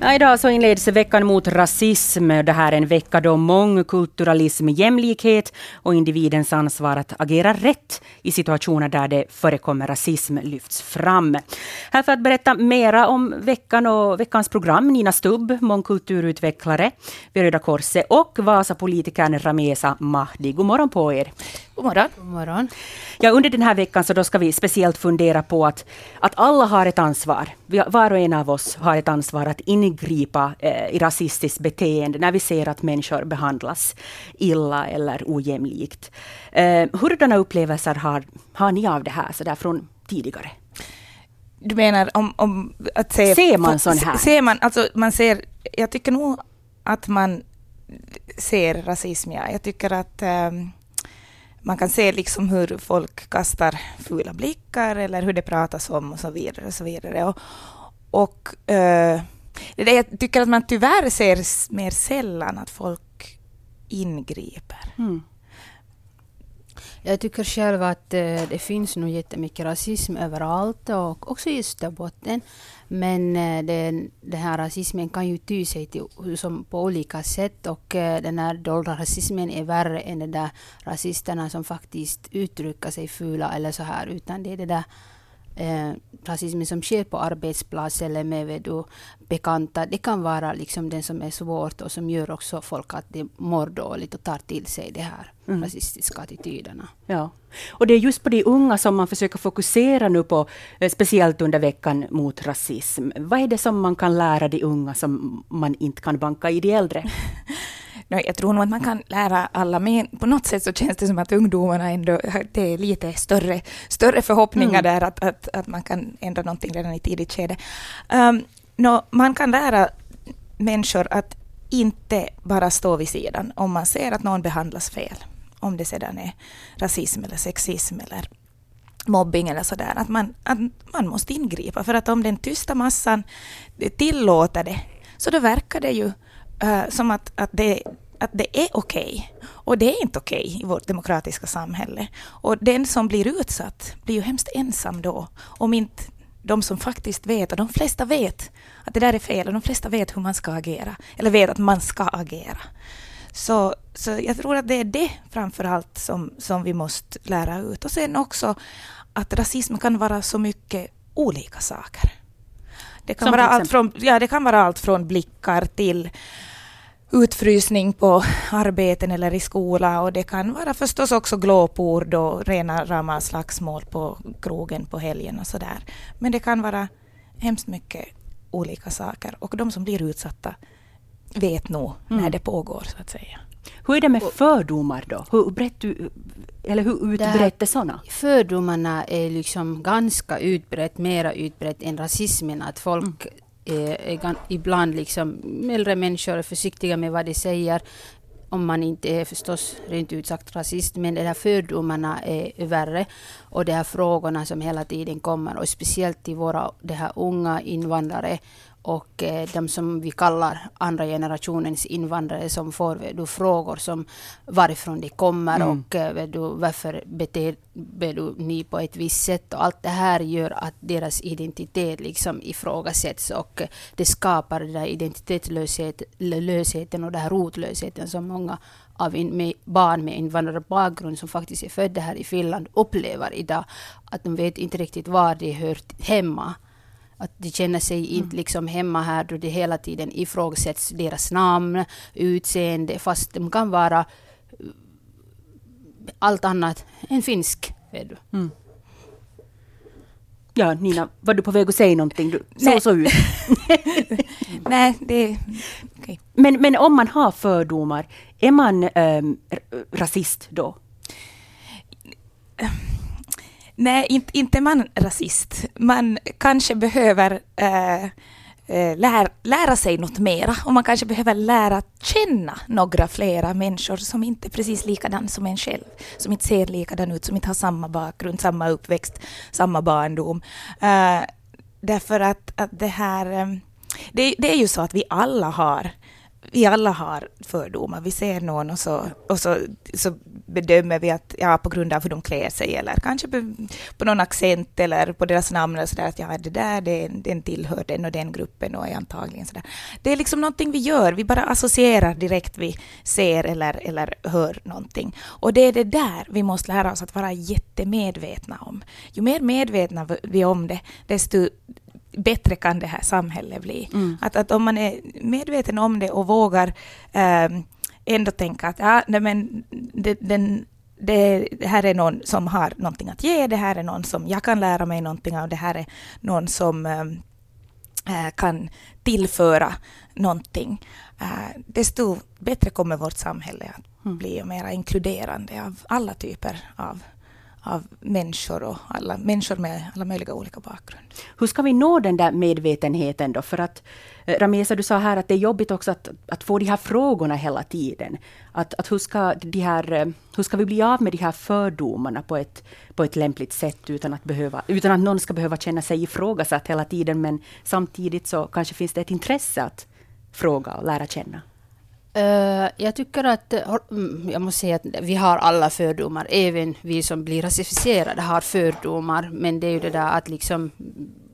Ja, idag så inleds veckan mot rasism. Det här är en vecka då mångkulturalism, jämlikhet och individens ansvar att agera rätt i situationer där det förekommer rasism lyfts fram. Här för att berätta mera om veckan och veckans program, Nina Stubb, mångkulturutvecklare vid Röda Korset och Vasapolitikern Ramesa Mahdi. God morgon på er. God morgon. God morgon. Ja, under den här veckan så då ska vi speciellt fundera på att, att alla har ett ansvar. Vi, var och en av oss har ett ansvar att ingripa eh, i rasistiskt beteende när vi ser att människor behandlas illa eller ojämlikt. Eh, hurdana upplevelser har, har ni av det här så där från tidigare? Du menar om, om att se... Ser man sån här? Ser man, alltså man ser, jag tycker nog att man ser rasism, ja. Jag tycker att um, man kan se liksom hur folk kastar fula blickar eller hur det pratas om och så vidare. Och så vidare. Och, och uh, det där jag tycker att man tyvärr ser mer sällan att folk ingriper. Mm. Jag tycker själv att eh, det finns nog jättemycket rasism överallt och också i Österbotten. Men eh, den, den här rasismen kan ju ty sig till, som på olika sätt och eh, den här dolda rasismen är värre än de där rasisterna som faktiskt uttrycker sig fula eller så här, utan det är det där eh, rasismen som sker på arbetsplats eller med du, bekanta, det kan vara liksom den som är svårt och som gör också folk att de mår dåligt och tar till sig de här mm. rasistiska attityderna. Ja. Och det är just på de unga som man försöker fokusera nu på, eh, speciellt under veckan mot rasism. Vad är det som man kan lära de unga som man inte kan banka i de äldre? jag tror nog att man kan lära alla, men på något sätt så känns det som att ungdomarna ändå, det är lite större, större förhoppningar mm. där att, att, att man kan ändra någonting redan i tidigt skede. Um, no, man kan lära människor att inte bara stå vid sidan om man ser att någon behandlas fel. Om det sedan är rasism eller sexism eller mobbing eller sådär. Att man, att man måste ingripa för att om den tysta massan tillåter det så då verkar det ju uh, som att, att, det, att det är okej. Okay. Och det är inte okej okay i vårt demokratiska samhälle. Och den som blir utsatt blir ju hemskt ensam då, om inte de som faktiskt vet, och de flesta vet att det där är fel, och de flesta vet hur man ska agera, eller vet att man ska agera. Så, så jag tror att det är det framför allt som, som vi måste lära ut. Och sen också att rasism kan vara så mycket olika saker. Det kan, vara allt från, ja, det kan vara allt från blickar till utfrysning på arbeten eller i skola och det kan vara förstås också glåpord och rena rama slagsmål på krogen på helgen och sådär. Men det kan vara hemskt mycket olika saker och de som blir utsatta vet nog mm. när det pågår så att säga. Hur är det med fördomar då? Hur, brett, eller hur utbrett är sådana? Fördomarna är liksom ganska utbrett, mera utbrett än rasismen. Att folk mm är, ibland liksom, äldre människor är försiktiga med vad de säger. Om man inte är förstås rent ut sagt rasist, men de här fördomarna är värre. Och de här frågorna som hela tiden kommer, och speciellt till våra de här unga invandrare och eh, de som vi kallar andra generationens invandrare som får du, frågor som varifrån de kommer mm. och eh, du, varför beter du, ni på ett visst sätt. Och allt det här gör att deras identitet liksom ifrågasätts och eh, det skapar den där identitetslösheten och den här rotlösheten som många av in, med barn med invandrarbakgrund som faktiskt är födda här i Finland upplever idag. Att de vet inte riktigt var de hör hemma att de känner sig mm. inte liksom hemma här då det hela tiden ifrågasätts deras namn, utseende, fast de kan vara eh, allt annat än finsk. Du. Mm. Ja, Nina, var du på väg att säga någonting? Du såg så ut. Nej, det... Okay. Men, men om man har fördomar, är man ähm, rasist då? Nej, inte, inte man rasist. Man kanske behöver eh, eh, lär, lära sig något mera och man kanske behöver lära känna några flera människor som inte är precis likadan som en själv, som inte ser likadan ut, som inte har samma bakgrund, samma uppväxt, samma barndom. Äh, därför att, att det här, eh, det, det, är ju så att vi alla har vi alla har fördomar. Vi ser någon och så, och så, så bedömer vi att ja, på grund av hur de klär sig eller kanske på, på någon accent eller på deras namn eller sådär att ja, det där den, den tillhör den och den gruppen och är antagligen sådär. Det är liksom någonting vi gör. Vi bara associerar direkt vi ser eller, eller hör någonting. Och det är det där vi måste lära oss att vara jättemedvetna om. Ju mer medvetna vi är om det, desto bättre kan det här samhället bli. Mm. Att, att om man är medveten om det och vågar eh, ändå tänka att ja, nej, men det, den, det, det, här är någon som har någonting att ge, det här är någon som jag kan lära mig någonting av, det här är någon som äh, kan tillföra någonting. Äh, desto bättre kommer vårt samhälle att mm. bli och mer inkluderande av alla typer av av människor och alla människor med alla möjliga olika bakgrund. Hur ska vi nå den där medvetenheten då? För att eh, Ramesa, du sa här att det är jobbigt också att, att få de här frågorna hela tiden. Att, att hur, ska de här, eh, hur ska vi bli av med de här fördomarna på ett, på ett lämpligt sätt utan att, behöva, utan att någon ska behöva känna sig ifrågasatt hela tiden men samtidigt så kanske finns det ett intresse att fråga och lära känna. Uh, jag tycker att, mm, jag måste säga att vi har alla fördomar, även vi som blir rasificerade har fördomar, men det är ju det där att liksom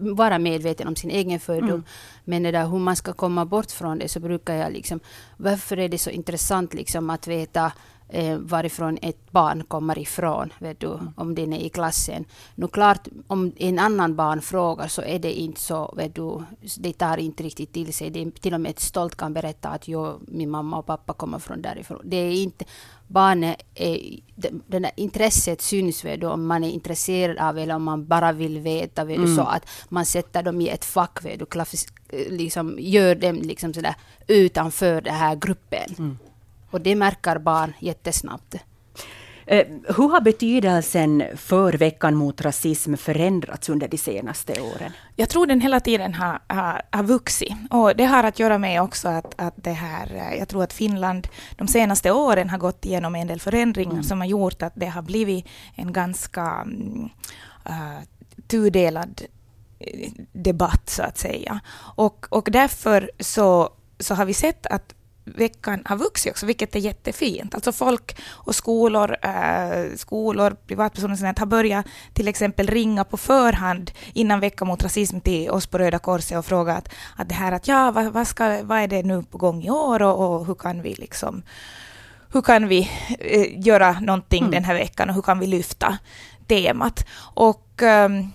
vara medveten om sin egen fördom. Mm. Men det där hur man ska komma bort från det så brukar jag liksom, varför är det så intressant liksom att veta eh, varifrån ett barn kommer ifrån, vet du, mm. om den är i klassen. Nu klart, om en annan barn frågar så är det inte så, vet du, det tar inte riktigt till sig. Det är till och med stolt kan berätta att jo, min mamma och pappa kommer från därifrån. Det är inte, barnet är, det där intresset syns vet du, om man är intresserad av eller om man bara vill veta, vet mm. du, så att man sätter dem i ett fack, vet du, liksom gör dem liksom sådär utanför den här gruppen. Mm. Och det märker barn jättesnabbt. Eh, hur har betydelsen för veckan mot rasism förändrats under de senaste åren? Jag tror den hela tiden har, har, har vuxit. Och det har att göra med också att, att det här, eh, jag tror att Finland de senaste åren har gått igenom en del förändringar mm. som har gjort att det har blivit en ganska uh, tudelad debatt så att säga. Och, och därför så, så har vi sett att veckan har vuxit också, vilket är jättefint. Alltså folk och skolor, äh, skolor privatpersoner sånt, har börjat till exempel ringa på förhand innan veckan mot rasism till oss på Röda Korset och fråga att, att det här att ja, vad, vad, ska, vad är det nu på gång i år och, och hur kan vi liksom hur kan vi eh, göra någonting mm. den här veckan och hur kan vi lyfta temat? Och um,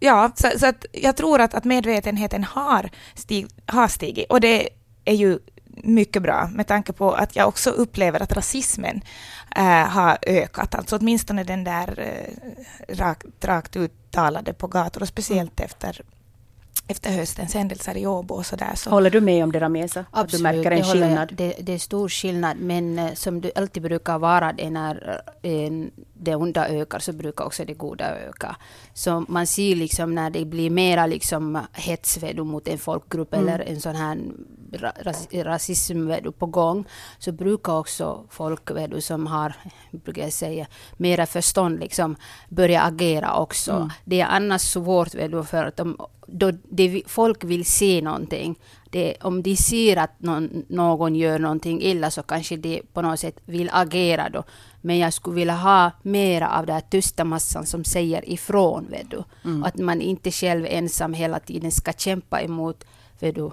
ja, så, så, att jag tror att, att medvetenheten har, stig, har stigit och det är ju mycket bra med tanke på att jag också upplever att rasismen äh, har ökat. Alltså åtminstone den där äh, rakt, rakt uttalade på gator och speciellt mm. efter efter höstens händelser i Åbo och sådär. Så. Håller du med om det Ramesa? Absolut, du märker en skillnad? Det, det, är stor skillnad, men uh, som det alltid brukar vara det när uh, det onda ökar så brukar också det goda öka. Så man ser liksom när det blir mera liksom hets mot en folkgrupp mm. eller en sån här ras, rasism på gång, så brukar också folk som har, brukar jag säga, mera förstånd liksom börja agera också. Mm. Det är annars svårt för att de, då det, folk vill se någonting. Det, om de ser att någon, någon gör någonting illa så kanske de på något sätt vill agera då. Men jag skulle vilja ha mera av den här tysta massan som säger ifrån. Vet du. Mm. Att man inte själv ensam hela tiden ska kämpa emot vet du,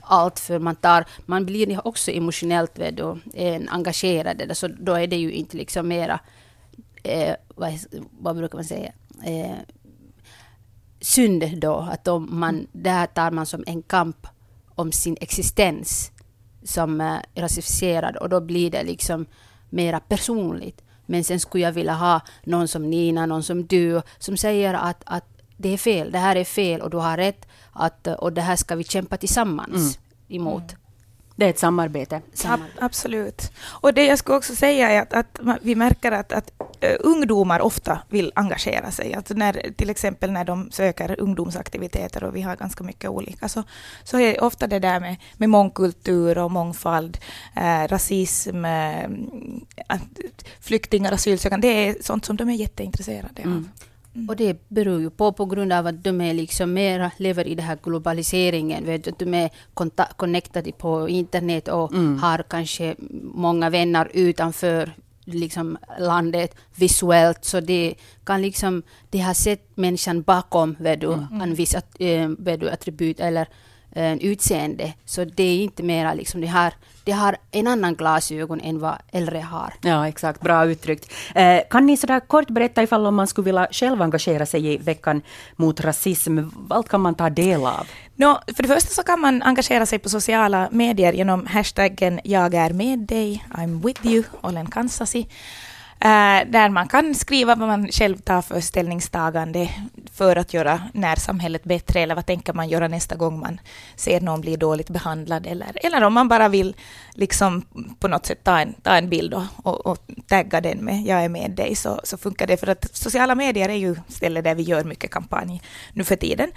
allt för man tar, man blir också emotionellt vet du, engagerad, så då är det ju inte liksom mera, eh, vad, vad, brukar man säga, eh, synd då, att om man, där tar man som en kamp om sin existens som eh, rasificerad och då blir det liksom mera personligt. Men sen skulle jag vilja ha någon som Nina, någon som du, som säger att, att det är fel, det här är fel och du har rätt att, och det här ska vi kämpa tillsammans mm. emot. Mm. Det är ett samarbete. samarbete. absolut. Och det jag skulle också säga är att, att vi märker att, att uh, ungdomar ofta vill engagera sig. Alltså när, till exempel när de söker ungdomsaktiviteter och vi har ganska mycket olika så, så är ofta det där med, med mångkultur och mångfald, uh, rasism, uh, flyktingar, asylsökande, det är sånt som de är jätteintresserade av. Mm. Mm. Och det beror ju på på grund av att de är liksom mera lever i den här globaliseringen. Vet du, de är connectade på internet och mm. har kanske många vänner utanför liksom landet visuellt, så det kan liksom, de har sett människan bakom vet du, mm. en viss att, äh, vet du, attribut eller äh, utseende. Så det är inte mera liksom, de har, de har en annan glasögon än vad äldre har. Ja, exakt. Bra uttryckt. Eh, kan ni sådär kort berätta ifall om man skulle vilja själv engagera sig i veckan mot rasism, vad kan man ta del av? No, för det första så kan man engagera sig på sociala medier genom hashtaggen jag är med dig, I'm with you, Olen Kansasi. Eh, där man kan skriva vad man själv tar för ställningstagande för att göra närsamhället bättre, eller vad tänker man göra nästa gång man ser någon bli dåligt behandlad, eller, eller om man bara vill liksom på något sätt ta en, ta en bild och, och, och tagga den med ”jag är med dig”, så, så funkar det, för att sociala medier är ju stället där vi gör mycket kampanj nu för tiden.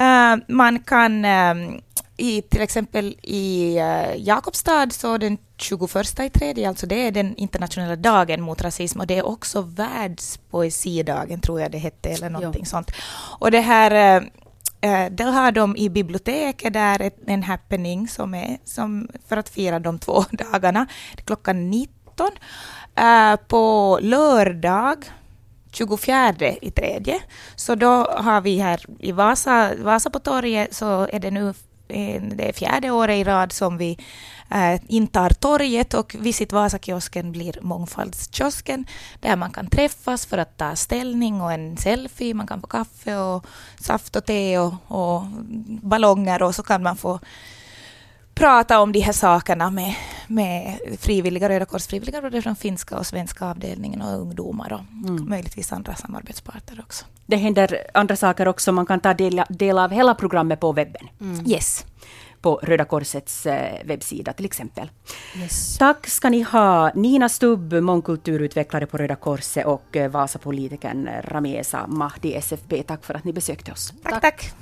Uh, man kan um, i, till exempel i uh, Jakobstad så den 21 i tredje, alltså det är den internationella dagen mot rasism och det är också världspoesidagen tror jag det hette eller någonting jo. sånt. Och det här uh, där har de i biblioteket där en happening som är som för att fira de två dagarna. Klockan 19. Uh, på lördag 24 i tredje. Så då har vi här i Vasa, Vasa på torget så är det nu det är fjärde året i rad som vi eh, intar torget och Visit Vasa-kiosken blir mångfaldskiosken där man kan träffas för att ta ställning och en selfie. Man kan få kaffe och saft och te och, och ballonger och så kan man få prata om de här sakerna med, med frivilliga Röda Kors-frivilliga både från finska och svenska avdelningen och ungdomar och mm. möjligtvis andra samarbetspartner också. Det händer andra saker också. Man kan ta del, del av hela programmet på webben. Mm. Yes på Röda Korsets eh, webbsida till exempel. Yes. Tack ska ni ha, Nina Stubb, mångkulturutvecklare på Röda Korset och eh, Vasapolitikern Ramesa Mahdi SFB. Tack för att ni besökte oss. Tack, tack.